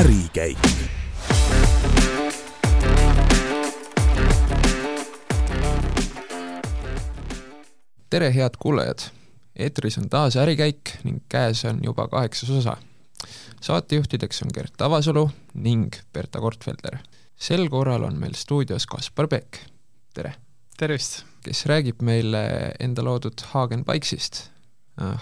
ärikäik. tere, head kuulajad! eetris on taas Ärikäik ning käes on juba kaheksas osa. saatejuhtideks on Gert Avasalu ning Berta Kortfelder. sel korral on meil stuudios Kaspar Pekk, tere! tervist! kes räägib meile enda loodud Hagen Bikesist.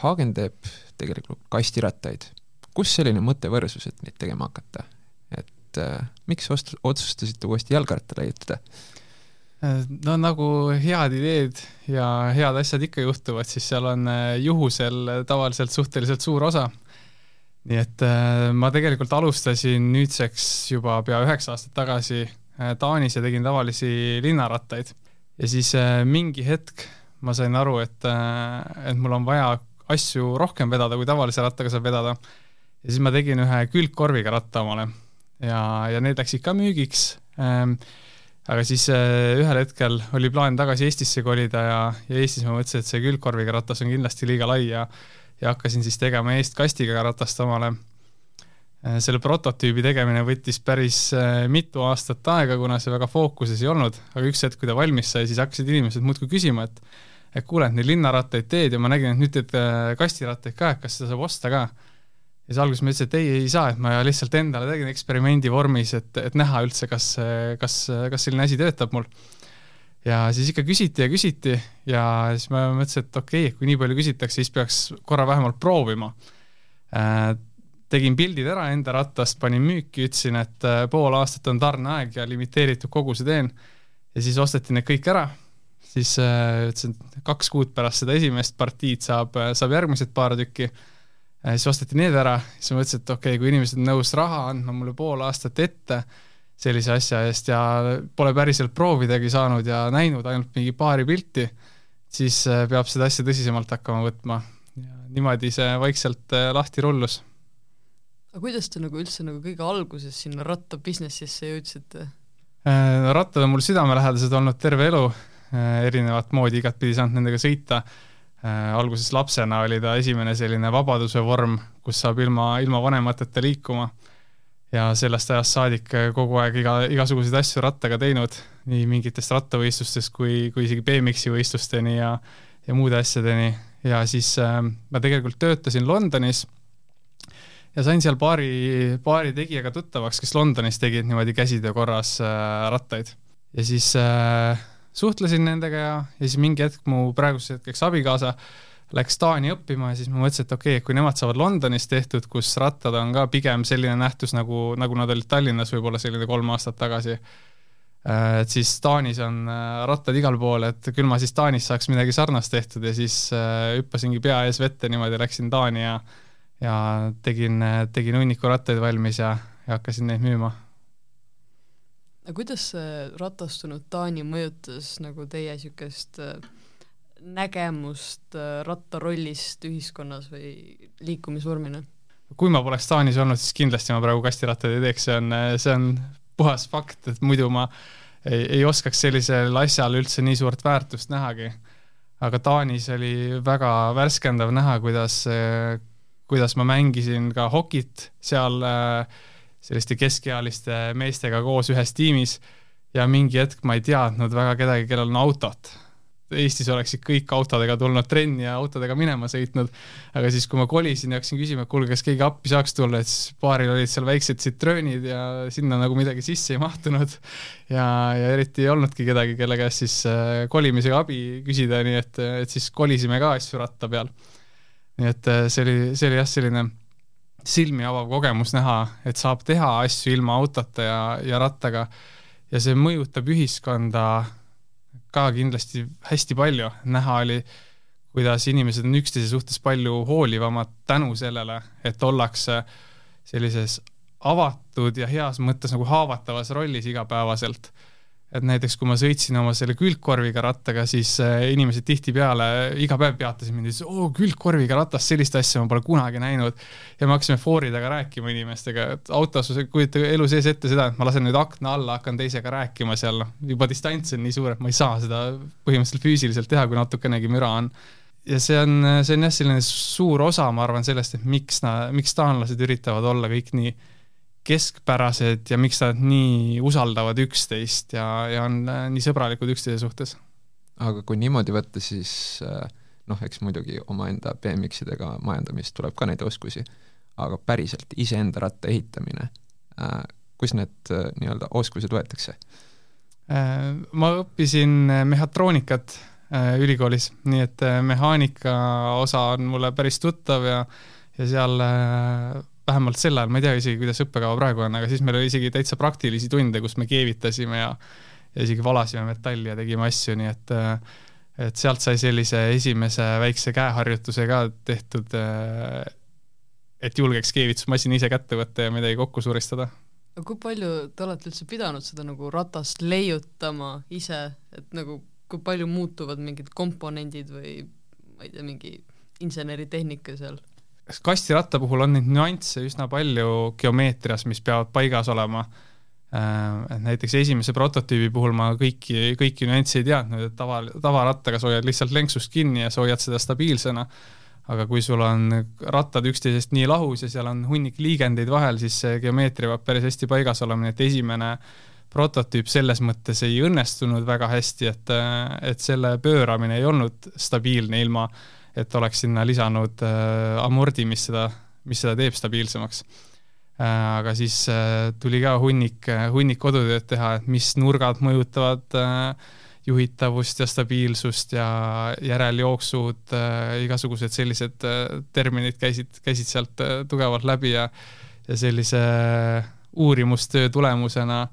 Hagen teeb tegelikult kastirattaid. Kust selline mõttevõrsus, et neid tegema hakata? et äh, miks ost-, otsustasite uuesti jalgratta leiutada? no nagu head ideed ja head asjad ikka juhtuvad, siis seal on äh, juhusel tavaliselt suhteliselt suur osa. nii et äh, ma tegelikult alustasin nüüdseks juba pea üheksa aastat tagasi äh, Taanis ja tegin tavalisi linnarattaid. ja siis mingi hetk ma sain aru, et, et mul on vaja asju rohkem vedada, kui tavalise rattaga saab vedada. Ja siis ma tegin ühe külgkorviga ratta omale. Ja, ja need läksid ka müügiks. Ähm, aga siis äh, ühel hetkel oli plaan tagasi Eestisse kolida ja, ja Eestis ma mõtlesin, et see külgkorviga ratas on kindlasti liiga lai ja ja hakkasin siis tegema eestkastiga ratast omale. Äh, selle prototüübi tegemine võttis päris äh, mitu aastat aega, kuna see väga fookuses ei olnud, aga üks hetk, kui ta valmis sai, siis hakkasid inimesed muudkui küsima, et et kuule, et neid linnarattaid teed ja ma nägin, et nüüd teed kastirattaid ka, et kas seda saab osta ka ja siis alguses ma ütlesin, et ei, ei saa, et ma lihtsalt endale tegin eksperimendi vormis, et, et näha üldse, kas, kas, kas selline asi töötab mul. ja siis ikka küsiti ja küsiti ja siis ma mõtlesin, et okei okay,, kui nii palju küsitakse, siis peaks korra vähemalt proovima äh,. tegin pildid ära enda rattast, panin müüki, ütlesin, et äh, pool aastat on tarneaeg ja limiteeritud koguse teen. ja siis osteti need kõik ära, siis äh, ütlesin, et kaks kuud pärast seda esimest partiid saab, saab järgmised paar tükki siis osteti need ära, siis ma mõtlesin, et okei okay,, kui inimesed on nõus raha andma mulle pool aastat ette sellise asja eest ja pole päriselt proovidagi saanud ja näinud ainult mingi paari pilti, siis äh, peab seda asja tõsisemalt hakkama võtma. ja niimoodi see vaikselt äh, lahti rullus. aga kuidas te nagu üldse nagu kõige alguses sinna ratta business'isse jõudsite? rattad on mul südamelähedased olnud terve elu, erinevat moodi igatpidi saanud nendega sõita Äh, alguses lapsena oli ta esimene selline vabaduse vorm, kus saab ilma, ilma vanemateta liikuma. ja sellest ajast saadik äh, kogu aeg iga, igasuguseid asju rattaga teinud, nii mingitest rattavõistlustest kui, kui isegi BMX-i võistlusteni ja, ja muude asjadeni. ja siis äh, ma tegelikult töötasin Londonis ja sain seal paari, paari tegijaga tuttavaks, kes Londonis tegid niimoodi käsitöö korras äh, rattaid. ja siis äh, suhtlesin nendega ja, ja siis mingi hetk mu praeguseks hetkeks abikaasa läks Taani õppima ja siis ma mõtlesin, et okei okay,, kui nemad saavad Londonis tehtud, kus rattad on ka pigem selline nähtus, nagu, nagu nad olid Tallinnas võib-olla selline kolm aastat tagasi, äh, et siis Taanis on äh, rattad igal pool, et küll ma siis Taanis saaks midagi sarnast tehtud ja siis äh, hüppasingi pea ees vette niimoodi, läksin Taani ja ja tegin, tegin hunniku rattaid valmis ja, ja hakkasin neid müüma aga kuidas see ratastunud Taani mõjutas nagu teie niisugust äh, nägemust äh, rattarollist ühiskonnas või liikumisvormina? kui ma poleks Taanis olnud, siis kindlasti ma praegu kastirattaid ei teeks, see on, see on puhas fakt, et muidu ma ei, ei oskaks sellisel asjal üldse nii suurt väärtust nähagi. aga Taanis oli väga värskendav näha, kuidas, kuidas ma mängisin ka hokit seal äh, selliste keskealiste meestega koos ühes tiimis ja mingi hetk ma ei teadnud väga kedagi, kellel on autot. Eestis oleksid kõik autodega tulnud trenni ja autodega minema sõitnud, aga siis, kui ma kolisin ja hakkasin küsima, et kuulge, kas keegi appi saaks tulla, et siis paaril olid seal väiksed Citroenid ja sinna nagu midagi sisse ei mahtunud. ja, ja eriti ei olnudki kedagi, kelle käest siis äh, kolimisega abi küsida, nii et, et siis kolisime ka asju ratta peal. nii et äh, see oli, see oli jah, selline silmi avav kogemus näha, et saab teha asju ilma autota ja, ja rattaga. Ja see mõjutab ühiskonda ka kindlasti hästi palju, näha oli, kuidas inimesed on üksteise suhtes palju hoolivamad tänu sellele, et ollakse sellises avatud ja heas mõttes nagu haavatavas rollis igapäevaselt et näiteks kui ma sõitsin oma selle külgkorviga rattaga, siis äh, inimesed tihtipeale iga päev peatasid mind ja ütlesid, oo, külgkorviga ratas, sellist asja ma pole kunagi näinud. ja me hakkasime fooridega rääkima inimestega, et autos kujuta elu sees ette seda, et ma lasen nüüd akna alla, hakkan teisega rääkima seal, noh, juba distants on nii suur, et ma ei saa seda põhimõtteliselt füüsiliselt teha, kui natukenegi müra on ja see on, see on jah, selline suur osa, ma arvan, sellest, et miks na-, miks taanlased üritavad olla kõik nii keskpärased ja miks nad nii usaldavad üksteist ja, ja on äh, nii sõbralikud üksteise suhtes. aga kui niimoodi võtta, siis äh, noh, eks muidugi omaenda BMX-idega majandamist tuleb ka neid oskusi, aga päriselt iseenda ratta ehitamine, äh, kus need nii-öelda oskused võetakse? Ma õppisin mehhatroonikat ülikoolis, nii et mehaanika osa on mulle päris tuttav ja ja seal vähemalt sel ajal, ma ei tea isegi, kuidas õppekava praegu on, aga siis meil oli isegi täitsa praktilisi tunde, kus me keevitasime ja ja isegi valasime metalli ja tegime asju, nii et et sealt sai sellise esimese väikse käeharjutuse ka tehtud, et julgeks keevitusmasina ise kätte võtta ja midagi kokku suristada. aga kui palju te olete üldse pidanud seda nagu ratast leiutama ise, et nagu kui palju muutuvad mingid komponendid või ma ei tea, mingi inseneritehnika seal? Kastiratta puhul on neid nüansse üsna palju geomeetrias, mis peavad paigas olema. Äh, et näiteks esimese prototüübi puhul ma kõiki, kõiki nüansse ei teadnud, et tava, tavarattaga sa hoiad lihtsalt lenksust kinni ja sa hoiad seda stabiilsena, aga kui sul on rattad üksteisest nii lahus ja seal on hunnik liigendeid vahel, siis see geomeetria peab päris hästi paigas olema, nii et esimene prototüüp selles mõttes ei õnnestunud väga hästi, et, et selle pööramine ei olnud stabiilne ilma äh, et oleks sinna lisanud äh, amordi, mis seda, mis seda teeb stabiilsemaks äh,. aga siis äh, tuli ka hunnik, hunnik kodutööd teha, et mis nurgad mõjutavad äh, juhitavust ja stabiilsust ja järeljooksud äh,, igasugused sellised äh, terminid käisid, käisid sealt äh, tugevalt läbi ja ja sellise uurimustöö tulemusena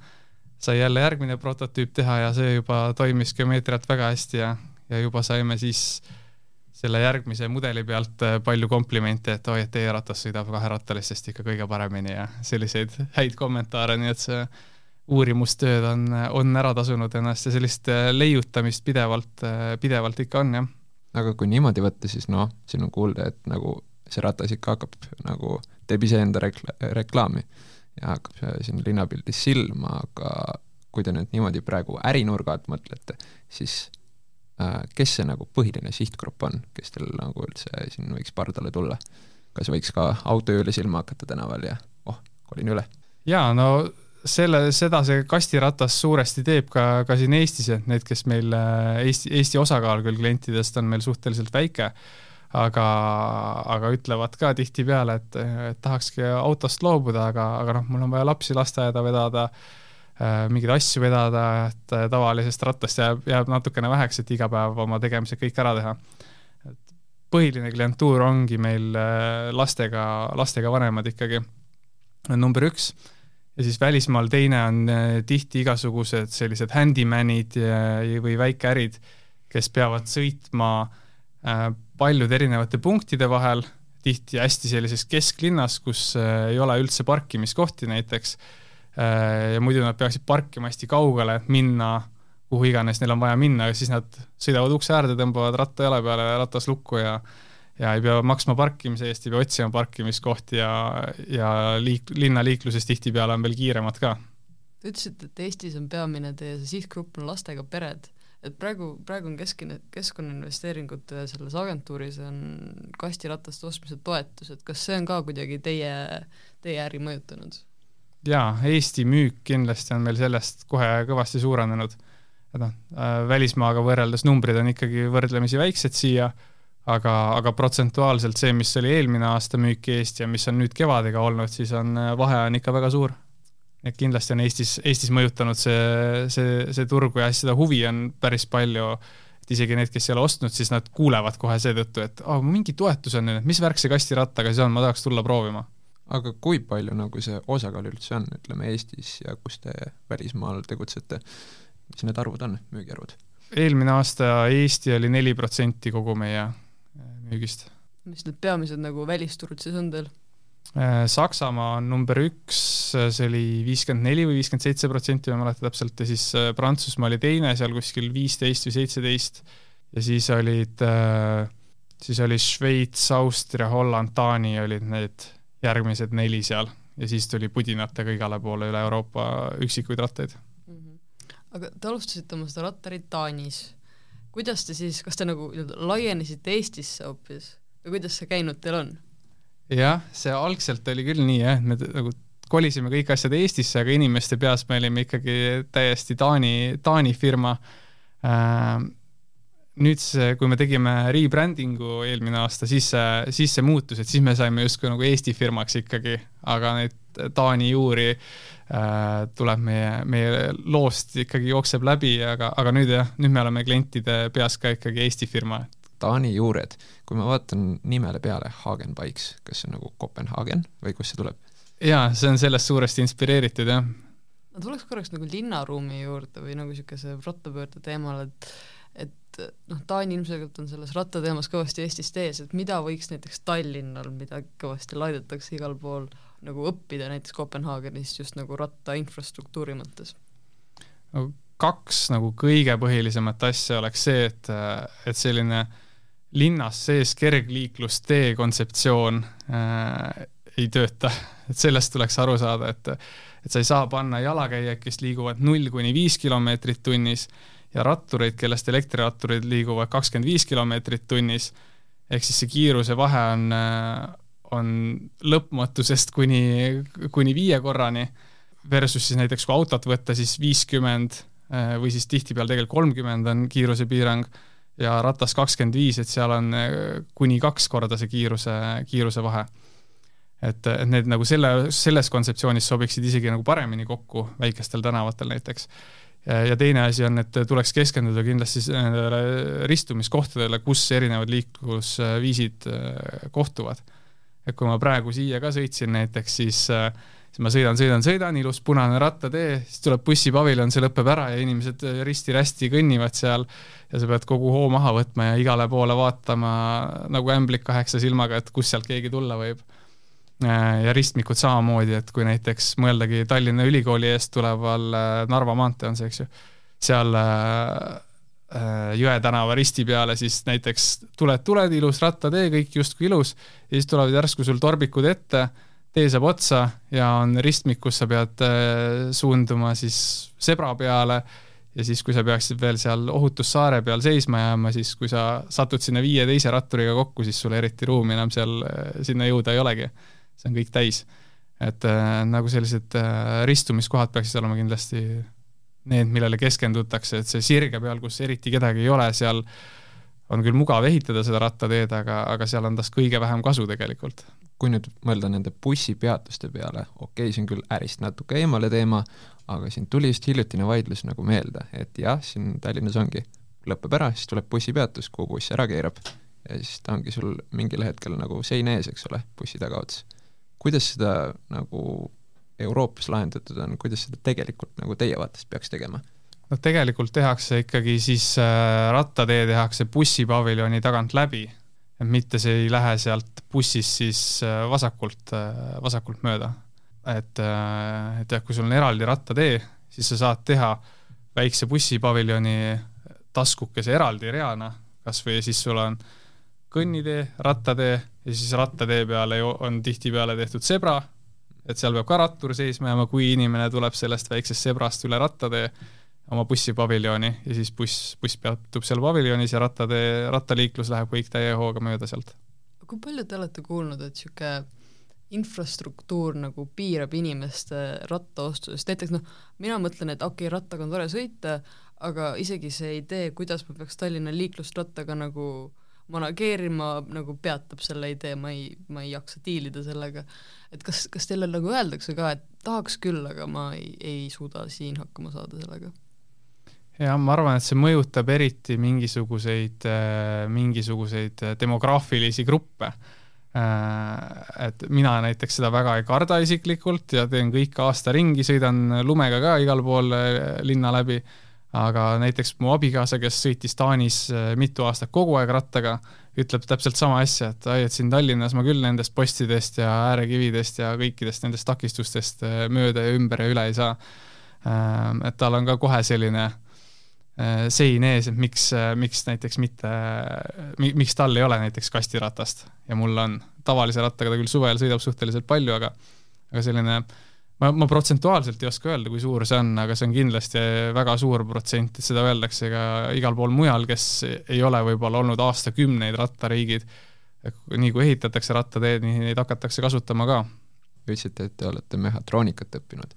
sai jälle järgmine prototüüp teha ja see juba toimis geomeetriat väga hästi ja, ja juba saime siis äh, selle järgmise mudeli pealt äh, palju komplimente, et oi, et teie ratas sõidab kaherattalistest ikka kõige paremini ja selliseid häid kommentaare, nii et see uurimustööd on, on ära tasunud ennast ja sellist äh, leiutamist pidevalt, äh, pidevalt ikka on, jah. aga kui niimoodi võtta, siis noh, siin on kuulda, et nagu see ratas ikka hakkab nagu, teeb iseenda rekla-, reklaami ja hakkab siin linnapildis silma, aga kui te nüüd niimoodi praegu ärinurga alt mõtlete, siis kes see nagu põhiline sihtgrupp on, kes teil nagu üldse siin võiks pardale tulla? kas võiks ka autoööle silma hakata tänaval ja oh, kolin üle? jaa, no selle, seda see kastiratas suuresti teeb ka, ka siin Eestis, et need, kes meil äh, Eesti, Eesti osakaal küll klientidest on meil suhteliselt väike, aga, aga ütlevad ka tihtipeale, et, et tahakski autost loobuda, aga, aga noh, mul on vaja lapsi lasteaeda vedada äh,, Äh, mingeid asju vedada, et äh, tavalisest rattast jääb, jääb natukene väheks, et iga päev oma tegemised kõik ära teha. et põhiline klientuur ongi meil äh, lastega, lastega vanemad ikkagi, number üks, ja siis välismaal teine on tihti igasugused sellised handyman'id või väikeärid, kes peavad sõitma paljude erinevate punktide vahel, tihti hästi sellises kesklinnas, kus ei ole üldse parkimiskohti näiteks. Äh, ja muidu nad peaksid parkima hästi kaugele, minna kuhu iganes neil on vaja minna, siis nad sõidavad ukse äärde, tõmbavad ratta jala peale, ratas lukku ja ja ei pea maksma parkimise eest, ei pea otsima parkimiskohti ja, ja liik-, linnaliikluses tihtipeale on veel kiiremad ka. Te ütlesite, et Eestis on peamine teie see sihtgrupp on lastega pered, et praegu, praegu on kesk-, keskkonnainvesteeringute selles agentuuris on kastirataste ostmise toetus, et kas see on ka kuidagi teie, teie äri mõjutanud? Jaa, Eesti müük kindlasti on meil sellest kohe kõvasti suurenenud. et noh, äh, välismaaga võrreldes numbrid on ikkagi võrdlemisi väiksed siia, aga, aga protsentuaalselt see, mis oli eelmine aasta müük Eesti ja mis on nüüd kevadega olnud, siis on, äh, vahe on ikka väga suur. et kindlasti on Eestis, Eestis mõjutanud see, see, see turgu ja seda huvi on päris palju, et isegi need, kes ei ole ostnud, siis nad kuulevad kohe seetõttu, et oh,, mingi toetus on mis värk see kastirattaga siis on, ma tahaks tulla proovima aga kui palju nagu see osakaal üldse on, ütleme Eestis ja kus te välismaal tegutsete, mis need arvud on, müügiarvud? eelmine aasta Eesti oli neli protsenti kogu meie äh, müügist. mis need peamised nagu välisturud siis on teil? Äh, Saksamaa on number üks, see oli viiskümmend neli või viiskümmend seitse protsenti, ma ei mäleta täpselt, ja siis Prantsusmaa oli teine, seal kuskil viisteist või seitseteist, ja siis olid, siis oli Šveits, Austria, Holland, Taani olid need järgmised neli seal ja siis tuli pudinatega igale poole üle Euroopa üksikuid rattaid mm. -hmm. aga te alustasite oma seda rattarit Taanis. kuidas te siis, kas te nagu laienesite Eestisse hoopis või kuidas see käinud teil on? jah, see algselt oli küll nii jah, et me nagu kolisime kõik asjad Eestisse, aga inimeste peas me olime ikkagi täiesti Taani, Taani firma äh, nüüd see, kui me tegime rebranding'u eelmine aasta, siis see, siis see muutus, et siis me saime justkui nagu Eesti firmaks ikkagi, aga neid Taani juuri äh, tuleb meie, meie loost ikkagi jookseb läbi, aga, aga nüüd jah, nüüd me oleme klientide peas ka ikkagi Eesti firma. Taani juured, kui ma vaatan nimele peale, Hagenbikes, kas see on nagu Kopenhaagen või kust see tuleb? jaa, see on sellest suuresti inspireeritud, jah. ma tuleks korraks nagu linnaruumi juurde või nagu niisuguse rattapöörde teemal, et noh, Taani ilmselgelt on selles rattateemas kõvasti Eestist ees, et mida võiks näiteks Tallinnal, mida kõvasti laidetakse igal pool, nagu õppida näiteks Kopenhaagenist just nagu ratta infrastruktuuri mõttes? no kaks nagu kõige põhilisemat asja oleks see, et, et selline linnas sees kergliiklustee kontseptsioon äh, ei tööta, et sellest tuleks aru saada, et et sa ei saa panna jalakäijaid, kes liiguvad null kuni viis kilomeetrit tunnis ja rattureid, kellest elektriratturid liiguvad kakskümmend viis kilomeetrit tunnis, ehk siis see kiiruse vahe on, on lõpmatusest kuni, kuni viie korrani, versus siis näiteks kui autot võtta, siis viiskümmend või siis tihtipeale tegelikult kolmkümmend on kiirusepiirang ja ratas kakskümmend viis, et seal on kuni kaks korda see kiiruse, kiiruse vahe. et, et need nagu selle, selles kontseptsioonis sobiksid isegi nagu paremini kokku väikestel tänavatel näiteks ja teine asi on, et tuleks keskenduda kindlasti nendele ristumiskohtadele, kus erinevad liiklusviisid äh, kohtuvad. et kui ma praegu siia ka sõitsin näiteks, siis äh, siis ma sõidan, sõidan, sõidan, ilus punane rattatee, siis tuleb bussipaviljon, see lõpeb ära ja inimesed äh, risti-rästi kõnnivad seal ja sa pead kogu hoo maha võtma ja igale poole vaatama nagu ämblik kaheksa silmaga, et kust sealt keegi tulla võib Äh, ja ristmikud samamoodi, et kui näiteks mõeldagi Tallinna Ülikooli eest tuleval äh, Narva maantee on see, eks ju, seal äh, Jõe tänava risti peale, siis näiteks tuled, tuled, ilus rattatee, kõik justkui ilus, ja siis tulevad järsku sul torbikud ette, tee saab otsa ja on ristmik, kus sa pead suunduma siis sebra peale ja siis, kui sa peaksid veel seal ohutussaare peal seisma jääma, siis kui sa satud sinna viie teise ratturiga kokku, siis sul eriti ruumi enam seal sinna jõuda ei olegi see on kõik täis. et äh, nagu sellised äh, ristumiskohad peaksid olema kindlasti need, millele keskendutakse, et see sirge peal, kus eriti kedagi ei ole, seal on küll mugav ehitada seda rattateed, aga, aga seal on tast kõige vähem kasu tegelikult. kui nüüd mõelda nende bussipeatuste peale, okei okay,, see on küll ärist natuke eemale teema, aga siin tuli just hiljutine vaidlus nagu meelde, et jah, siin Tallinnas ongi, lõpeb ära, siis tuleb bussipeatus, kuhu buss ära keerab ja siis ta ongi sul mingil hetkel nagu sein ees, eks ole, bussi tagaots kuidas seda nagu Euroopas lahendatud on, kuidas seda tegelikult nagu teie vaatest peaks tegema? no tegelikult tehakse ikkagi siis äh, rattatee tehakse bussipaviljoni tagant läbi, mitte see ei lähe sealt bussist siis äh, vasakult, äh, vasakult mööda. et, et jah, kui sul on eraldi rattatee, siis sa saad teha väikse bussipaviljoni taskukese eraldi reana, kas või siis sul on äh, kõnnitee, rattatee ja siis rattatee peale on tihtipeale tehtud sebra, et seal peab ka rattur seisma jääma, kui inimene tuleb sellest väiksest sebrast üle rattatee oma bussipaviljoni ja siis buss, buss peatub seal paviljonis ja rattatee, rattaliiklus läheb kõik täie hooga mööda sealt. kui palju te olete kuulnud, et niisugune infrastruktuur nagu piirab inimeste rattaostust, näiteks noh, mina mõtlen, et okei okay,, rattaga on tore sõita, aga isegi see idee, kuidas ma peaks Tallinna liiklust rattaga nagu äh, manageerima nagu peatab selle idee, ma ei, ma ei jaksa diilida sellega. et kas, kas teile nagu öeldakse ka, et tahaks küll, aga ma ei, ei suuda siin hakkama saada sellega? jah, ma arvan, et see mõjutab eriti mingisuguseid, äh, mingisuguseid demograafilisi gruppe. Äh, et mina näiteks seda väga ei karda isiklikult ja teen kõik aasta ringi, sõidan lumega ka igal pool äh, linna läbi aga näiteks mu abikaasa, kes sõitis Taanis äh, mitu aastat kogu aeg rattaga, ütleb täpselt sama asja, et ai, et siin Tallinnas ma küll nendest postidest ja äärekividest ja kõikidest nendest takistustest äh, mööda ja ümber ja üle ei saa. Ähm, et tal on ka kohe selline äh, sein ees, et miks, miks näiteks mitte, miks tal ei ole näiteks kastiratast ja mul on. tavalise rattaga ta küll suvel sõidab suhteliselt palju, aga, aga selline äh, ma, ma protsentuaalselt ei oska öelda, kui suur see on, aga see on kindlasti väga suur protsent, et seda öeldakse ka igal pool mujal, kes ei ole võib-olla olnud aastakümneid rattariigid. nii kui ehitatakse rattateed, nii neid hakatakse kasutama ka. ütlesite, et te olete mehhatroonikat õppinud.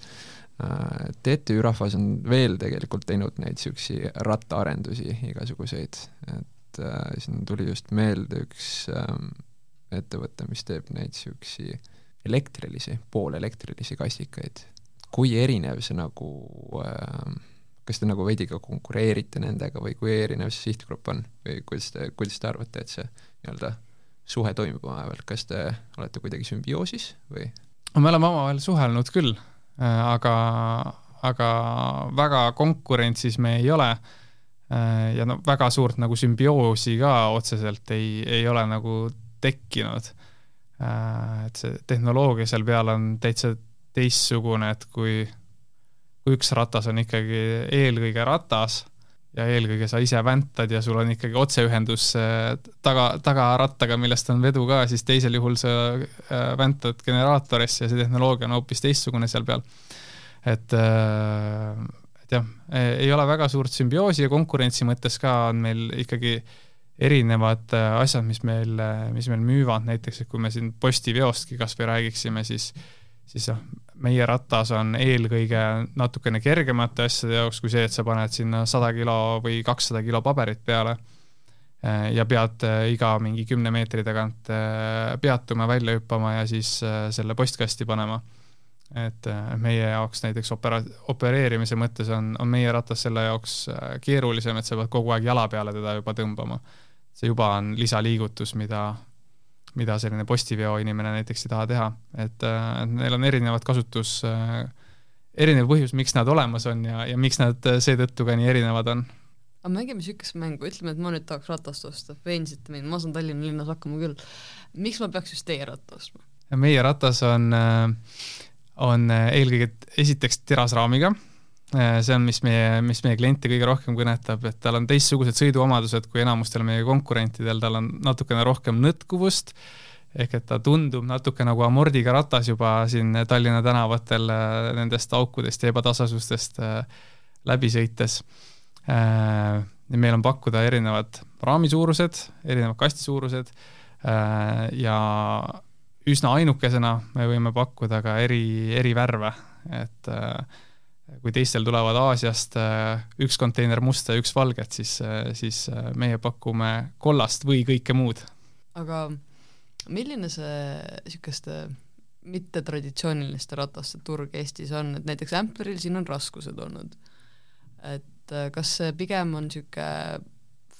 Äh, TTÜ Rahvas on veel tegelikult teinud neid niisuguseid rattaarendusi igasuguseid, et äh, siin tuli just meelde üks äh, ettevõte, mis teeb neid niisuguseid elektrilisi, poolelektrilisi kastikaid. kui erinev see nagu äh, kas te nagu veidi ka konkureerite nendega või kui erinev see sihtgrupp on või kuidas te, kuidas te arvate, et see nii-öelda suhe toimub omavahel, kas te olete kuidagi sümbioosis või? me oleme omavahel suhelnud küll, äh, aga, aga väga konkurentsis me ei ole. Äh, ja no väga suurt nagu sümbioosi ka otseselt ei, ei ole nagu tekkinud. Äh, et see tehnoloogia seal peal on täitsa teistsugune, et kui kui üks ratas on ikkagi eelkõige ratas ja eelkõige sa ise väntad ja sul on ikkagi otseühendus taga, tagarattaga, millest on vedu ka, siis teisel juhul sa äh, väntad generaatorisse ja see tehnoloogia on hoopis teistsugune seal peal. et, äh, et jah, ei ole väga suurt sümbioosi ja konkurentsi mõttes ka on meil ikkagi erinevad äh, asjad, mis meil, mis meil müüvad, näiteks et kui me siin postiveostki kas või räägiksime, siis siis noh, meie ratas on eelkõige natukene kergemate asjade jaoks kui see, et sa paned sinna sada kilo või kakssada kilo paberit peale eh, ja pead iga mingi kümne meetri tagant peatuma, välja hüppama ja siis selle postkasti panema. et meie jaoks näiteks opera-, opereerimise mõttes on, on meie ratas selle jaoks keerulisem, et sa pead kogu aeg jala peale teda juba tõmbama. See juba on lisaliigutus, mida, mida selline postiveo inimene näiteks ei taha teha, et, äh, neil on erinevad kasutus, äh, erinev põhjus, miks nad olemas on ja, ja miks nad äh, seetõttu ka nii erinevad on. aga mängime niisugust mängu, ütleme, et ma nüüd tahaks ratast osta, veensite mind, ma saan Tallinna linnas hakkama küll. miks ma peaks just teie ratta ostma? meie ratas on, on eelkõige esiteks terasraamiga see on, mis meie, mis meie kliente kõige rohkem kõnetab, et tal on teistsugused sõiduomadused kui enamustel meie konkurentidel, tal on natukene rohkem nõtkuvust, ehk et ta tundub natuke nagu amordiga ratas juba siin Tallinna tänavatel äh, nendest aukudest ja ebatasasustest äh, läbi sõites. meil on pakkuda erinevad raamisuurused, erinevad kastisuurused ja üsna ainukesena me võime pakkuda ka eri, eri värve, et äh, kui teistel tulevad Aasiast äh, üks konteiner musta ja üks valget, siis, äh, siis äh, meie pakume kollast või kõike muud. aga milline see niisuguste mittetraditsiooniliste rataste turg Eestis on, et näiteks Amperil siin on raskused olnud. et kas see pigem on niisugune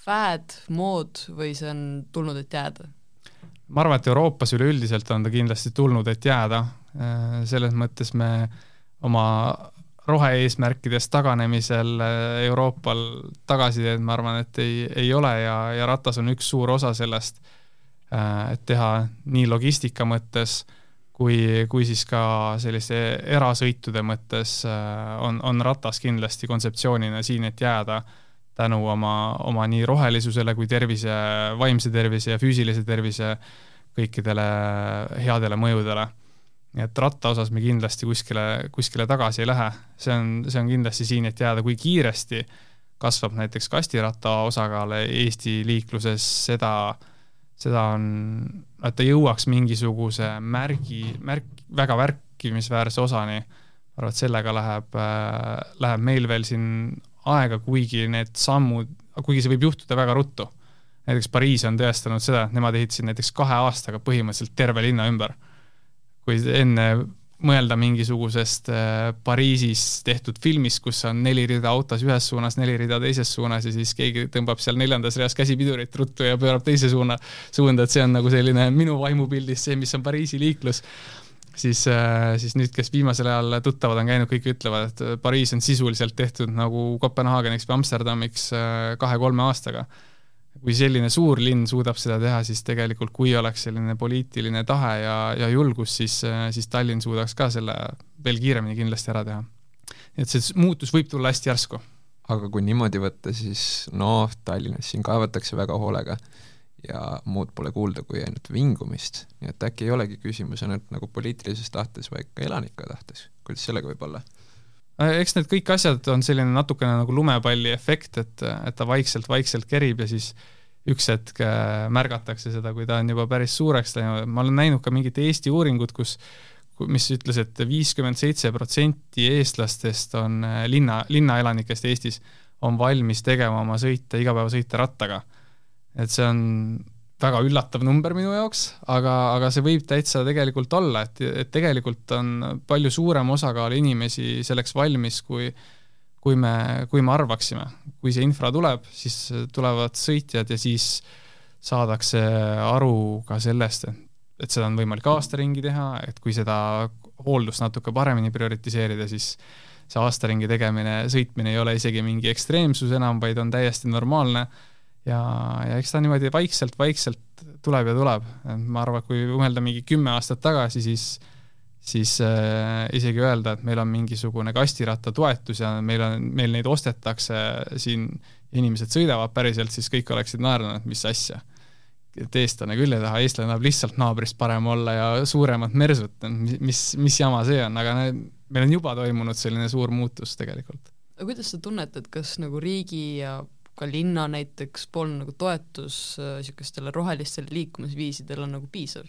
fad, mood või see on tulnud, et jääda? ma arvan, et Euroopas üleüldiselt on ta kindlasti tulnud, et jääda, selles mõttes me oma rohe-eesmärkidest taganemisel äh, Euroopal tagasiteed, ma arvan, et ei, ei ole ja, ja ratas on üks suur osa sellest, äh, et teha nii logistika mõttes kui, kui siis ka selliste erasõitude mõttes äh, on, on ratas kindlasti kontseptsioonina siin, et jääda tänu oma, oma nii rohelisusele kui tervise, vaimse tervise ja füüsilise tervise kõikidele headele mõjudele nii et ratta osas me kindlasti kuskile, kuskile tagasi ei lähe, see on, see on kindlasti siin, et jääda, kui kiiresti kasvab näiteks kastiratta osakaal Eesti liikluses, seda, seda on, et ta jõuaks mingisuguse märgi, märk, väga märkimisväärse osani, ma arvan, et sellega läheb äh,, läheb meil veel siin aega, kuigi need sammud, kuigi see võib juhtuda väga ruttu. näiteks Pariis on tõestanud seda, et nemad ehitasid näiteks kahe aastaga põhimõtteliselt terve linna ümber kui enne mõelda mingisugusest äh, Pariisis tehtud filmist, kus on neli rida autos ühes suunas, neli rida teises suunas ja siis keegi tõmbab seal neljandas reas käsipidurit ruttu ja pöörab teise suuna, suunda, et see on nagu selline minu vaimupildis see, mis on Pariisi liiklus, siis, äh, siis nüüd, kes viimasel ajal tuttavad on käinud, kõik ütlevad, et Pariis on sisuliselt tehtud nagu Kopenhaageniks või Amsterdamiks äh, kahe-kolme aastaga kui selline suur linn suudab seda teha, siis tegelikult kui oleks selline poliitiline tahe ja, ja julgus, siis, siis Tallinn suudaks ka selle veel kiiremini kindlasti ära teha. et see muutus võib tulla hästi järsku. aga kui niimoodi võtta, siis noh, Tallinnas siin kaevatakse väga hoolega ja muud pole kuulda kui ainult vingumist, nii et äkki ei olegi küsimus ainult nagu poliitilises tahtes, vaid ka elanike tahtes, kuidas sellega võib olla? Äh, eks need kõik asjad on selline natukene nagu lumepalli efekt, et, et ta vaikselt-vaikselt kerib ja siis üks hetk äh, märgatakse seda, kui ta on juba päris suureks läinud, ma olen näinud ka mingit Eesti uuringut, kus mis ütles et, et viiskümmend seitse protsenti eestlastest on linna, linnaelanikest Eestis, on valmis tegema oma sõite, igapäevasõite rattaga. et see on väga üllatav number minu jaoks, aga, aga see võib täitsa tegelikult olla, et, et tegelikult on palju suurem osakaal inimesi selleks valmis, kui kui me, kui me arvaksime. kui see infra tuleb, siis tulevad sõitjad ja siis saadakse aru ka sellest, et, seda on võimalik aastaringi teha, et kui seda hooldust natuke paremini prioritiseerida, siis see aastaringi tegemine, sõitmine ei ole isegi mingi ekstreemsus enam, vaid on täiesti normaalne ja, ja eks ta niimoodi vaikselt-vaikselt tuleb ja tuleb, ma arvan, et kui mõelda mingi kümme aastat tagasi, siis siis äh, isegi öelda, et meil on mingisugune kastirattatoetus ja meil on, meil neid ostetakse siin, inimesed sõidavad päriselt, siis kõik oleksid naernud, et mis asja. et eestlane küll ei taha, eestlane tahab lihtsalt naabrist parem olla ja suuremat mersut, mis, mis jama see on, aga need, meil on juba toimunud selline suur muutus tegelikult. aga kuidas sa tunnetad, kas nagu riigi ja ka linna näiteks poolne nagu toetus niisugustele äh, rohelistele liikumisviisidele on nagu piisav?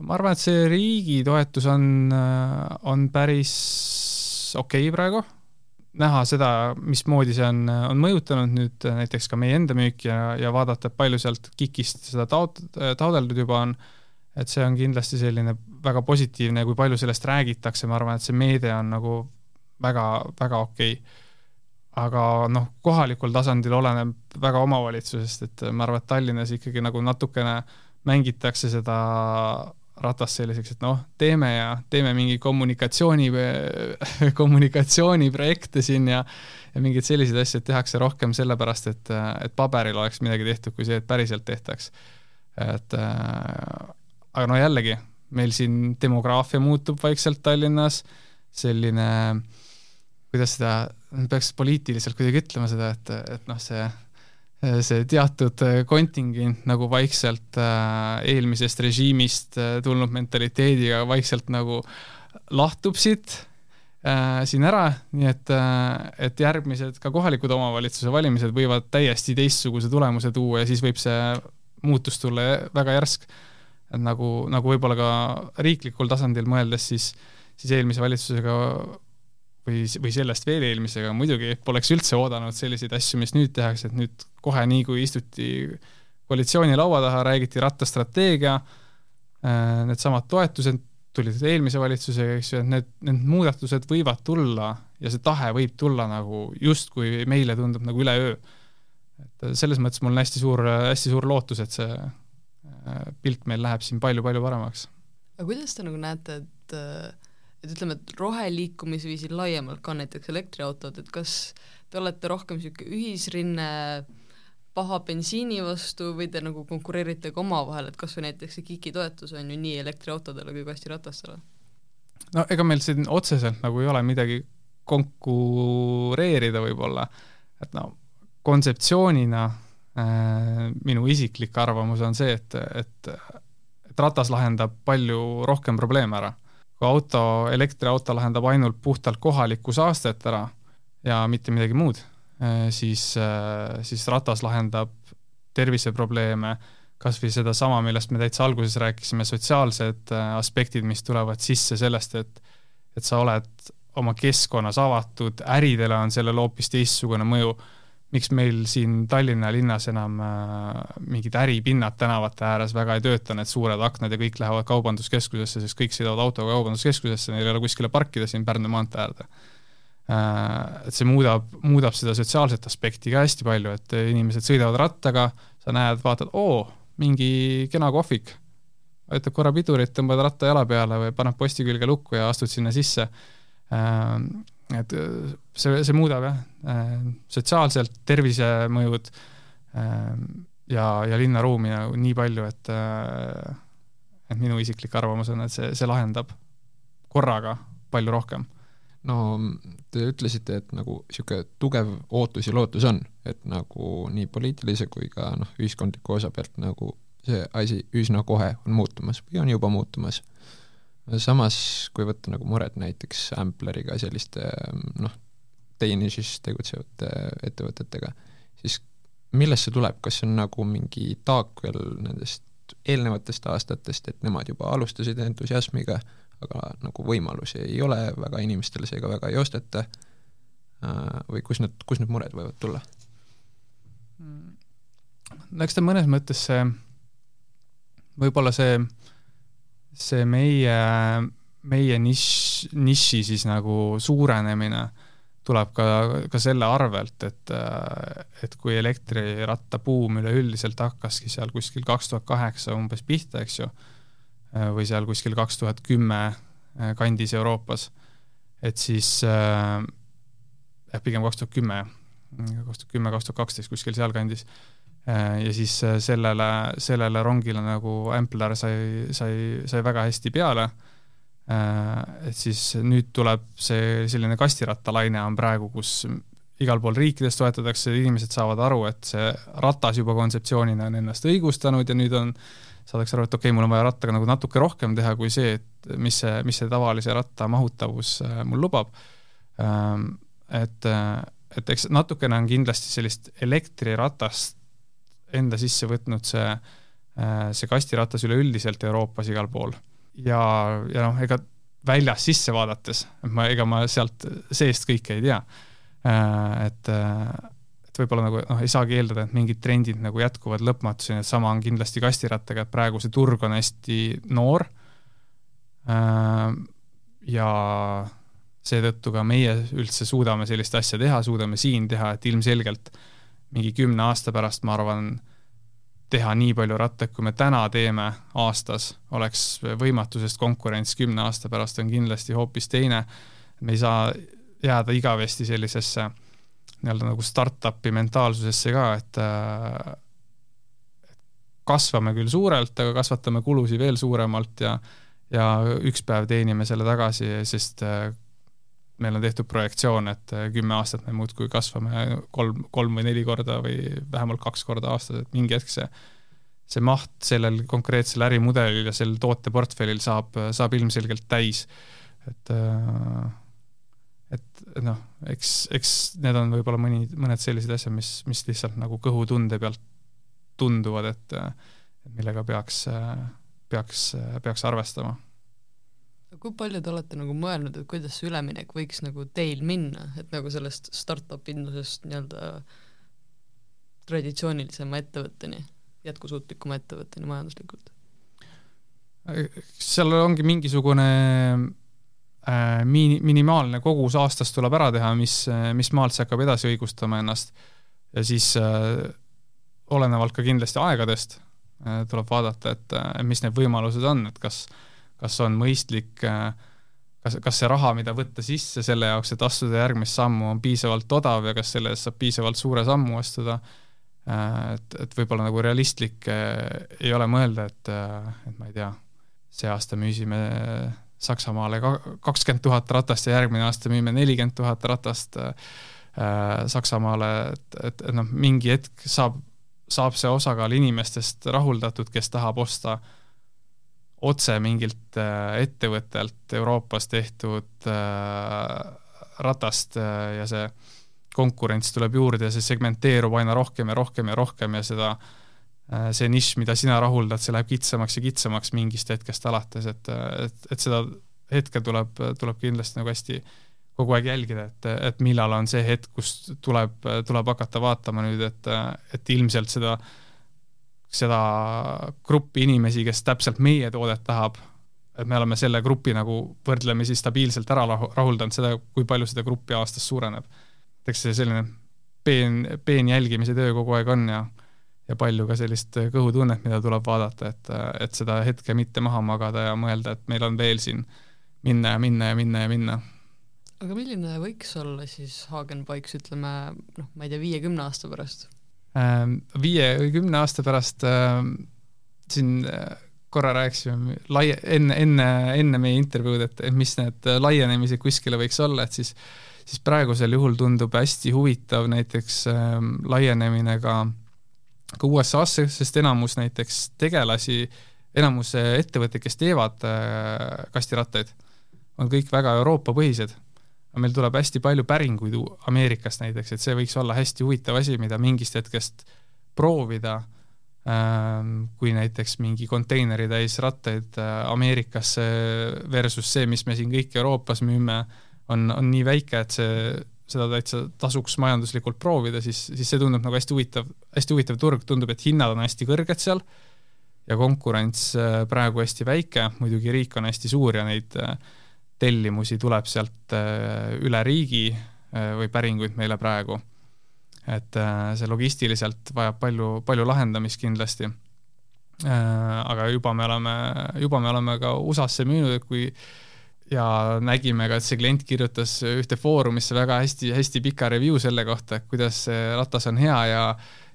ma arvan, et see riigi toetus on, äh, on päris okei okay praegu, näha seda, mismoodi see on, on mõjutanud nüüd näiteks ka meie enda müüki ja, ja vaadata, et palju sealt KIK-ist seda taot-, taodeldud juba on, et see on kindlasti selline väga positiivne, kui palju sellest räägitakse, ma arvan, et see meede on nagu väga, väga okei okay aga noh, kohalikul tasandil oleneb väga omavalitsusest, et ma arvan, et Tallinnas ikkagi nagu natukene mängitakse seda ratast selliseks, et noh, teeme ja teeme mingi kommunikatsiooni, kommunikatsiooniprojekte siin ja ja mingeid selliseid asju tehakse rohkem sellepärast, et, et paberil oleks midagi tehtud, kui see, et päriselt tehtaks. et äh, aga no jällegi, meil siin demograafia muutub vaikselt Tallinnas, selline kuidas seda, peaks poliitiliselt kuidagi ütlema seda, et, et noh, see see teatud kontingent nagu vaikselt äh, eelmisest režiimist äh, tulnud mentaliteediga vaikselt nagu lahtub siit äh, siin ära, nii et äh,, et järgmised ka kohalikud omavalitsuse valimised võivad täiesti teistsuguse tulemuse tuua ja siis võib see muutus tulla väga järsk. et nagu, nagu võib-olla ka riiklikul tasandil mõeldes, siis, siis eelmise valitsusega või, või sellest veel eelmisega, muidugi poleks üldse oodanud selliseid asju, mis nüüd tehakse, et nüüd kohe nii, kui istuti koalitsiooni laua taha, räägiti rattastrateegia, äh, needsamad toetused tulid eelmise valitsusega, eks ju, et need, need muudatused võivad tulla ja see tahe võib tulla nagu justkui meile tundub nagu üleöö. et selles mõttes mul on hästi suur, hästi suur lootus, et see äh, pilt meil läheb siin palju-palju paremaks. aga kuidas te nagu näete, et äh, et ütleme, et roheliikumisviisil laiemalt ka näiteks elektriautod, et kas te olete rohkem niisugune ühisrinne paha bensiini vastu või te nagu konkureerite ka omavahel, et kas või näiteks see KIK-i toetus on ju nii elektriautodele kui kastiratastele? no ega meil siin otseselt nagu ei ole midagi konkureerida võib-olla, et no kontseptsioonina äh, minu isiklik arvamus on see, et, et, et ratas lahendab palju rohkem probleeme ära kui auto, elektriauto lahendab ainult puhtalt kohalikku saastet ära ja mitte midagi muud, eh, siis, eh, siis ratas lahendab terviseprobleeme, kas või sedasama, millest me täitsa alguses rääkisime, sotsiaalsed eh, aspektid, mis tulevad sisse sellest, et et sa oled oma keskkonnas avatud, äridele on sellel hoopis teistsugune mõju miks meil siin Tallinna linnas enam äh, mingid äripinnad tänavate ääres väga ei tööta, need suured aknad ja kõik lähevad kaubanduskeskusesse, sest kõik sõidavad autoga kaubanduskeskusesse, neil ei ole kuskile parkida siin Pärnu maantee äärde äh,. Et see muudab, muudab seda sotsiaalset aspekti ka hästi palju, et inimesed sõidavad rattaga, sa näed, vaatad, oo, mingi kena kohvik, vajutad korra pidurit, tõmbad ratta jala peale või paned posti külge lukku ja astud sinna sisse äh, et äh, see, see muudab jah, äh, sotsiaalselt tervisemõjud äh, ja, ja linnaruumi nagu nii palju, et et minu isiklik arvamus on, et see, see lahendab korraga palju rohkem. no te ütlesite, et nagu niisugune tugev ootus ja lootus on, et nagu nii poliitilise kui ka noh, ühiskondliku osa pealt nagu see asi üsna kohe on muutumas või on juba muutumas samas, kui võtta nagu mured näiteks Ampleriga, selliste noh, Danishis tegutsevate ettevõtetega, siis millest see tuleb, kas see on nagu mingi taak veel nendest eelnevatest aastatest, et nemad juba alustasid entusiasmiga, aga nagu võimalusi ei ole väga inimestel, seega väga ei osteta äh, või kus need, kus need mured võivad tulla? no eks ta mõnes mõttes see, võib-olla see, see meie, meie nišš, niši siis nagu suurenemine tuleb ka, ka selle arvelt, et, et kui elektrirattabuum üleüldiselt hakkaski seal kuskil kaks tuhat kaheksa umbes pihta, eks ju, või seal kuskil kaks tuhat kümme kandis Euroopas, et siis äh, pigem kaks tuhat kümme, kaks tuhat kümme, kaks tuhat kaksteist kuskil sealkandis Äh, ja siis äh, sellele, sellele rongile nagu Ampler sai, sai, sai väga hästi peale. Äh, et siis nüüd tuleb see selline kastirattalaine on praegu, kus igal pool riikides toetatakse, inimesed saavad aru, et see ratas juba kontseptsioonina on ennast õigustanud ja nüüd on, saadakse aru, et okei okay,, mul on vaja rattaga nagu natuke rohkem teha kui see, et mis see, mis see tavalise ratta mahutavus mul lubab. Et, et eks natukene on kindlasti sellist elektriratast enda sisse võtnud see, äh, see kastiratas üleüldiselt Euroopas igal pool. ja, ja noh, ega väljas sisse vaadates, ma, ega ma sealt seest kõike ei tea. Äh, et, äh, et võib-olla nagu noh, ei saagi eeldada, et mingid trendid nagu jätkuvad lõpmatuseni, et sama on kindlasti kastirattaga, et praegu see turg on hästi noor. ja seetõttu ka meie üldse suudame sellist asja teha, suudame siin teha, et ilmselgelt äh, mingi kümne aasta pärast, ma arvan, teha nii palju rattaid, kui me täna teeme aastas, oleks võimatu, sest konkurents kümne aasta pärast on kindlasti hoopis teine. me ei saa jääda igavesti sellisesse nii-öelda nagu startup'i mentaalsusesse ka, et kasvame küll suurelt, aga kasvatame kulusid veel suuremalt ja ja üks päev teenime selle tagasi, sest meil on tehtud projektsioon, et äh, kümme aastat me muudkui kasvame kolm, kolm või neli korda või vähemalt kaks korda aastas, et mingi hetk see, see maht sellel konkreetsel ärimudelil ja sel tooteportfellil saab, saab ilmselgelt täis. äh, et, et noh, eks, eks need on võib-olla mõni, mõned sellised asjad, mis, mis lihtsalt nagu kõhutunde pealt tunduvad, et millega peaks, peaks, peaks arvestama kui palju te olete nagu mõelnud, et kuidas see üleminek võiks nagu teil minna, et nagu sellest startup indusest nii-öelda traditsioonilisema ettevõtteni, jätkusuutlikuma ettevõtteni majanduslikult? seal ongi mingisugune äh, mini-, minimaalne kogus aastas tuleb ära teha, mis, mis maalt see hakkab edasi õigustama ennast ja siis äh, olenevalt ka kindlasti aegadest äh, tuleb vaadata, et äh, mis need võimalused on, et kas äh, kas on mõistlik, äh, kas, kas see raha, mida võtta sisse selle jaoks, et astuda järgmist sammu, on piisavalt odav ja kas selle eest saab piisavalt suure sammu astuda, äh, et, et võib-olla nagu realistlik äh, ei ole mõelda, et, et ma ei tea, see aasta müüsime Saksamaale kakskümmend tuhat ratast ja järgmine aasta müüme nelikümmend tuhat ratast Saksamaale, et, et, et noh, mingi hetk saab, saab see osakaal inimestest rahuldatud, kes tahab osta äh, otse mingilt äh, ettevõttelt Euroopas tehtud äh, ratast äh, ja see konkurents tuleb juurde ja see segmenteerub aina rohkem ja rohkem ja rohkem ja seda, see nišš, mida sina rahuldad, see läheb kitsamaks ja kitsamaks mingist hetkest alates, et, et, et seda hetke tuleb, tuleb kindlasti nagu hästi kogu aeg jälgida, et, et millal on see hetk, kus tuleb, tuleb hakata vaatama nüüd, et, et ilmselt seda äh, seda gruppi inimesi, kes täpselt meie toodet tahab, et me oleme selle grupi nagu võrdlemisi stabiilselt ära rahuldanud, seda, kui palju seda gruppi aastas suureneb. eks see selline peen, peen jälgimise töö kogu aeg on ja ja palju ka sellist kõhutunnet, mida tuleb vaadata, et, et seda hetke mitte maha magada ja mõelda, et meil on veel siin minna ja minna ja minna ja minna. aga milline võiks olla siis Hagenbikes, ütleme noh, ma ei tea, viiekümne aasta pärast? Ähm, viie või kümne aasta pärast ähm, siin äh, korra rääkisime laie-, enne, enne, enne meie intervjuud, et, et mis need laienemised kuskile võiks olla, et siis siis praegusel juhul tundub hästi huvitav näiteks äh, laienemine ka, ka USA-sse, sest enamus näiteks tegelasi, enamus ettevõtteid, kes teevad äh, kastirattaid, on kõik väga Euroopa-põhised aga meil tuleb hästi palju päringuid Ameerikast näiteks, et see võiks olla hästi huvitav asi, mida mingist hetkest proovida. Ähm, kui näiteks mingi konteineritäis rattaid äh, Ameerikasse versus see, mis me siin kõik Euroopas müüme, on, on nii väike, et see, seda täitsa tasuks majanduslikult proovida, siis, siis see tundub nagu hästi huvitav, hästi huvitav turg, tundub, et hinnad on hästi kõrged seal ja konkurents äh, praegu hästi väike, muidugi riik on hästi suur ja neid äh, tellimusi tuleb sealt äh, üle riigi või päringuid meile praegu. et see logistiliselt vajab palju, palju lahendamist kindlasti. aga juba me oleme, juba me oleme ka USA-sse müünud, et kui ja nägime ka, et see klient kirjutas ühte foorumisse väga hästi, hästi pika review selle kohta, et kuidas see ratas on hea ja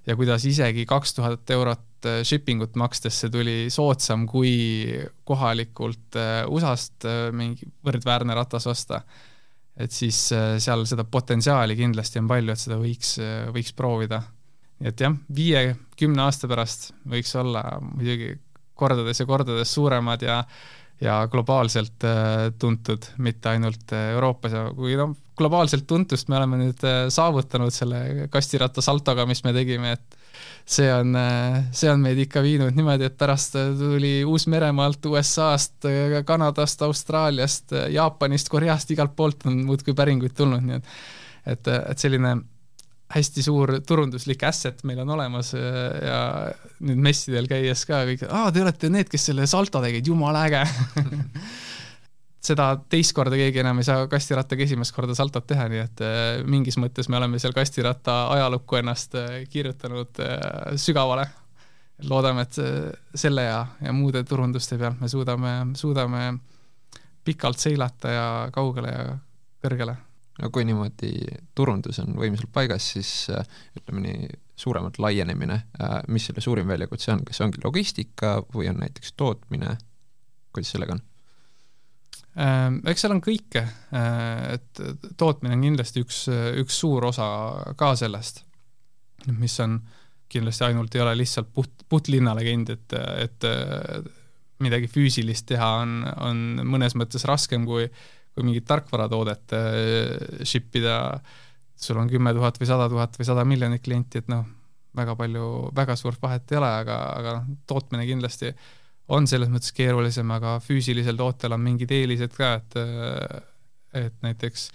ja kuidas isegi kaks tuhat eurot äh, shipping ut makstes see tuli soodsam kui kohalikult äh, USA-st äh, mingi võrdväärne ratas osta. et siis seal seda potentsiaali kindlasti on palju, et seda võiks, võiks proovida. nii et jah, viie-kümne aasta pärast võiks olla muidugi kordades ja kordades suuremad ja ja globaalselt äh, tuntud, mitte ainult äh, Euroopas ja kui noh, globaalselt tuntust me oleme nüüd äh, saavutanud selle kastiratta saltoga, mis me tegime, et see on, see on meid ikka viinud niimoodi, et pärast tuli Uus-Meremaalt, USA-st, Kanadast, Austraaliast, Jaapanist, Koreast, igalt poolt on muudkui päringuid tulnud, nii et et, et selline hästi suur turunduslik asset meil on olemas äh, ja nüüd messidel käies ka kõik, aa, te olete need, kes selle salto tegid, jumala äge seda teist korda keegi enam ei saa kastirattaga esimest korda saltot teha, nii et äh, mingis mõttes me oleme seal kastiratta ajalukku ennast äh, kirjutanud sügavale. loodame, et selle ja, ja muude turunduste pealt me suudame, suudame pikalt seilata ja kaugele ja kõrgele no kui niimoodi turundus on võimsalt paigas, siis äh, ütleme nii, suuremalt laienemine, äh, mis selle suurim väljakutse on, kas ongi logistika või on näiteks tootmine, kuidas sellega on? Ähm, eks seal on kõike, äh, et tootmine on kindlasti üks, üks suur osa ka sellest, mis on kindlasti ainult ei ole lihtsalt puht, puht linnalegend, et, et midagi füüsilist teha on, on mõnes mõttes raskem kui kui mingit tarkvaratoodet äh, ship ida, sul on kümme tuhat või sada tuhat või sada miljonit klienti, et noh, väga palju, väga suurt vahet ei ole, aga, aga noh, tootmine kindlasti on selles mõttes keerulisem, aga füüsilisel tootel on mingid eelised ka, et äh, et näiteks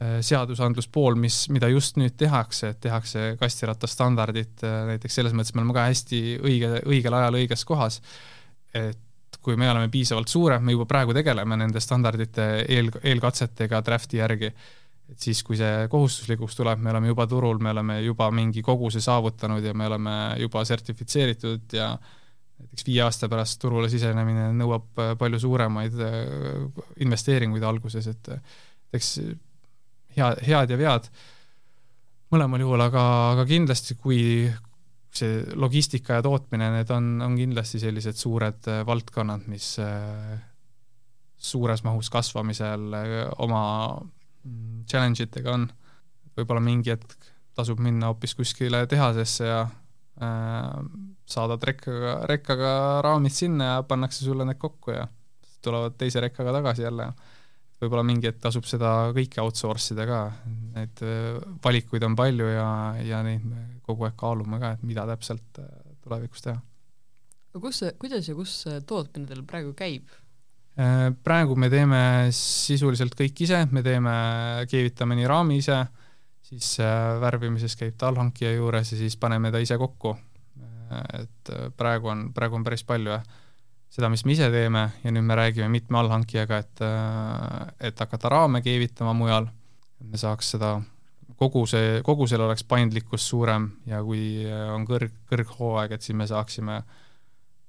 äh, seadusandluspool, mis, mida just nüüd tehakse, et tehakse kastirattastandardit näiteks selles mõttes me oleme ka hästi õige, õigel ajal õiges kohas, et kui me oleme piisavalt suured, me juba praegu tegeleme nende standardite eel, eelkatsetega draft'i järgi, et siis, kui see kohustuslikuks tuleb, me oleme juba turul, me oleme juba mingi koguse saavutanud ja me oleme juba sertifitseeritud ja näiteks viie aasta pärast turule sisenemine nõuab palju suuremaid äh, investeeringuid alguses, et eks hea, head ja vead. Mõlemal juhul, aga, aga kindlasti, kui, see logistika ja tootmine, need on, on kindlasti sellised suured äh, valdkonnad, mis äh, suures mahus kasvamisel äh, oma mm, challenge itega on. võib-olla mingi hetk tasub minna hoopis kuskile tehasesse ja äh, saadad rekkaga, rekkaga raamid sinna ja pannakse sulle need kokku ja tulevad teise rekkaga tagasi jälle võib-olla mingi hetk tasub seda kõike outsource ida ka, neid äh, valikuid on palju ja, ja neid me kogu aeg kaalume ka, et mida täpselt äh, tulevikus teha. aga kus kuidas ja kus tootmine teil praegu käib? Äh, praegu me teeme sisuliselt kõik ise, me teeme, keevitame nii raami ise, siis värvimises käib ta allhankija juures ja siis paneme ta ise kokku. et praegu on, praegu on päris palju jah seda, mis me ise teeme ja nüüd me räägime mitme allhankijaga, et, äh, et hakata raame keevitama mujal, et me saaks seda, kogu see, kogusel oleks paindlikkus suurem ja kui on kõrg, kõrghooaeg, et siis me saaksime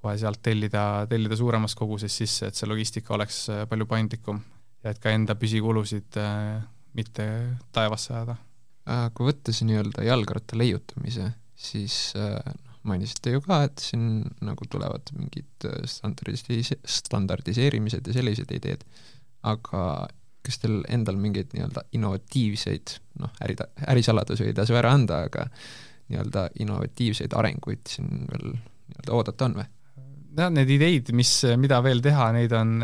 kohe sealt tellida, tellida suuremas koguses sisse, et see logistika oleks äh, palju paindlikum ja et ka enda püsikulusid äh, mitte taevasse ajada. kui võtta see nii-öelda jalgratta leiutamise, siis noh, mainisite ju ka, et siin nagu tulevad mingid äh, standardis-, standardiseerimised ja sellised ideed, aga kas teil endal mingeid nii-öelda innovatiivseid, noh, äri, ärisaladusi ei tasu ära anda, aga nii-öelda innovatiivseid arenguid siin veel nii-öelda oodata on või? jah, need ideid, mis, mida veel teha, neid on,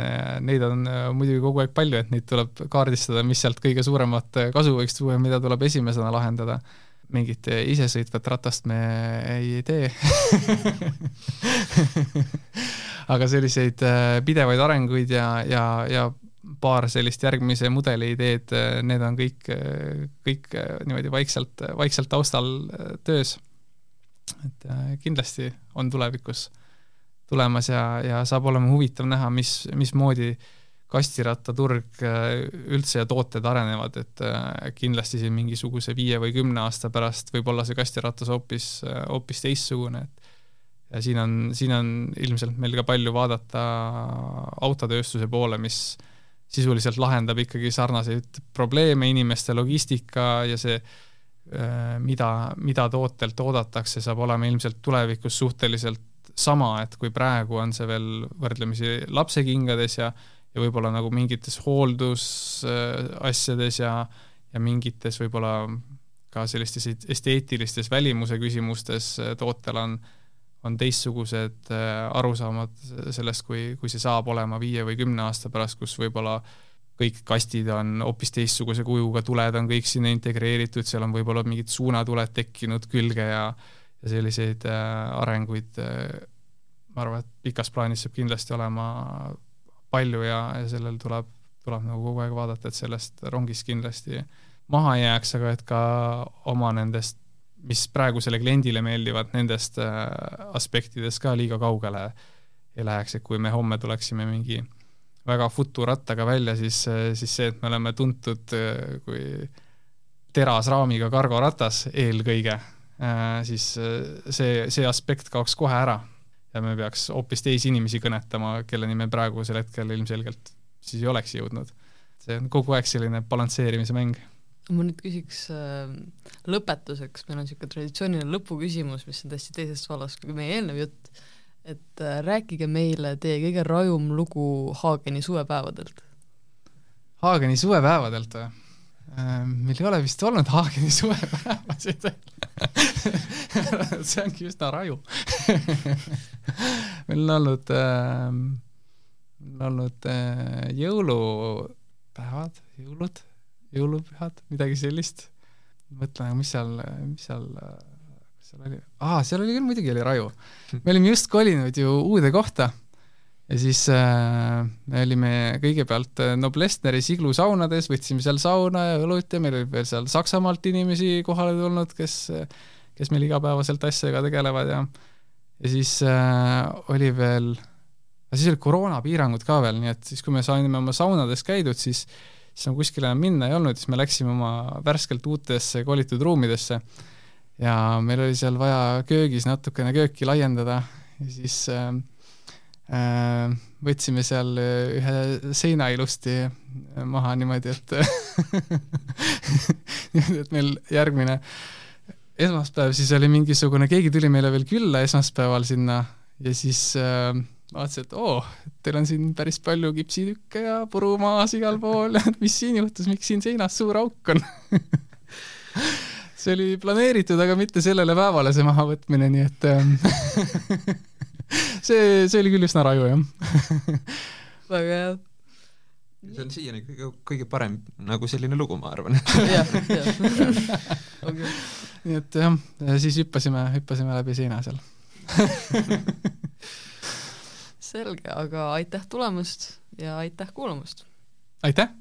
neid on äh, muidugi kogu aeg palju, et neid tuleb kaardistada, mis sealt kõige suuremat kasu võiks tuua ja mida tuleb esimesena lahendada mingit isesõitvat ratast me ei tee aga selliseid äh, pidevaid arenguid ja, ja, ja paar sellist järgmise mudeli ideed, äh, need on kõik, äh, kõik niimoodi vaikselt, vaikselt taustal töös. et kindlasti on tulevikus tulemas ja, ja saab olema huvitav näha, mis, mismoodi kastirattaturg üldse ja tooted arenevad, et kindlasti siin mingisuguse viie või kümne aasta pärast võib olla see kastiratas hoopis, hoopis teistsugune, et ja siin on, siin on ilmselt meil ka palju vaadata autotööstuse poole, mis sisuliselt lahendab ikkagi sarnaseid probleeme, inimeste logistika ja see, äh, mida, mida tootelt oodatakse, saab olema ilmselt tulevikus suhteliselt sama, et kui praegu on see veel võrdlemisi lapsekingades ja ja võib-olla nagu mingites hooldusasjades ja, ja mingites võib-olla ka sellistes esteetilistes välimuse küsimustes tootel on äh, on teistsugused äh, arusaamad sellest, kui, kui see saab olema viie või kümne aasta pärast, kus võib-olla kõik kastid on hoopis teistsuguse kujuga, tuled on kõik sinna integreeritud, seal on võib-olla mingid suunatuled tekkinud külge ja ja selliseid äh, arenguid äh, ma arvan, et pikas plaanis saab kindlasti olema palju ja, ja sellel tuleb, tuleb nagu kogu aeg vaadata, et sellest rongist kindlasti maha ei jääks, aga et ka oma nendest mis praegusele kliendile meeldivad, nendest äh, aspektidest ka liiga kaugele ei läheks, et kui me homme tuleksime mingi väga futurattaga välja, siis, äh, siis see, et me oleme tuntud äh, kui terasraamiga kargoratas eelkõige, siis see, see aspekt kaoks kohe ära ja me peaks hoopis teisi inimesi kõnetama, kelleni me praegusel hetkel ilmselgelt siis ei oleks jõudnud. see on kogu aeg selline balansseerimise mäng ma nüüd küsiks äh, lõpetuseks, meil on niisugune traditsiooniline lõpuküsimus, mis on täiesti teisest vallast kui meie eelnev jutt, et äh, rääkige meile teie kõige rajum lugu Haageni suvepäevadelt. Haageni suvepäevadelt või? Meil ei ole vist olnud Haageni suvepäevasid see ongi üsna raju meil on olnud äh,, meil on olnud äh, jõulupäevad, jõulud jõulupühad, midagi sellist. mõtlen, mis seal, mis seal, mis seal oli, aa, seal oli küll, muidugi oli Raju. me olime just kolinud ju uude kohta ja siis äh, me olime kõigepealt äh, Noblessneris iglusaunades, võtsime seal sauna ja õlut ja meil oli veel seal Saksamaalt inimesi kohale tulnud, kes, kes meil igapäevaselt asjadega tegelevad ja ja siis äh, oli veel, siis olid koroonapiirangud ka veel, nii et siis, kui me saime oma saunades käidud, siis siis nagu kuskile minna ei olnud, siis me läksime oma värskelt uutesse kolitud ruumidesse. Ja meil oli seal vaja köögis natukene kööki laiendada ja siis äh, võtsime seal ühe seina ilusti maha niimoodi, et niimoodi, et meil järgmine esmaspäev siis oli mingisugune, keegi tuli meile veel külla esmaspäeval sinna ja siis äh, vaatasin, et oo, teil on siin päris palju kipsitükke ja puru maas igal pool, et mis siin juhtus, miks siin seinas suur auk on? See oli planeeritud, aga mitte sellele päevale, see mahavõtmine, nii et ähm, see, see oli küll üsna raju, jah väga hea. see on siiani kõige, kõige parem nagu selline lugu, ma arvan jah, jah. nii et jah, siis hüppasime, hüppasime läbi seina seal selge, aga aitäh tulemast ja aitäh kuulamast! aitäh!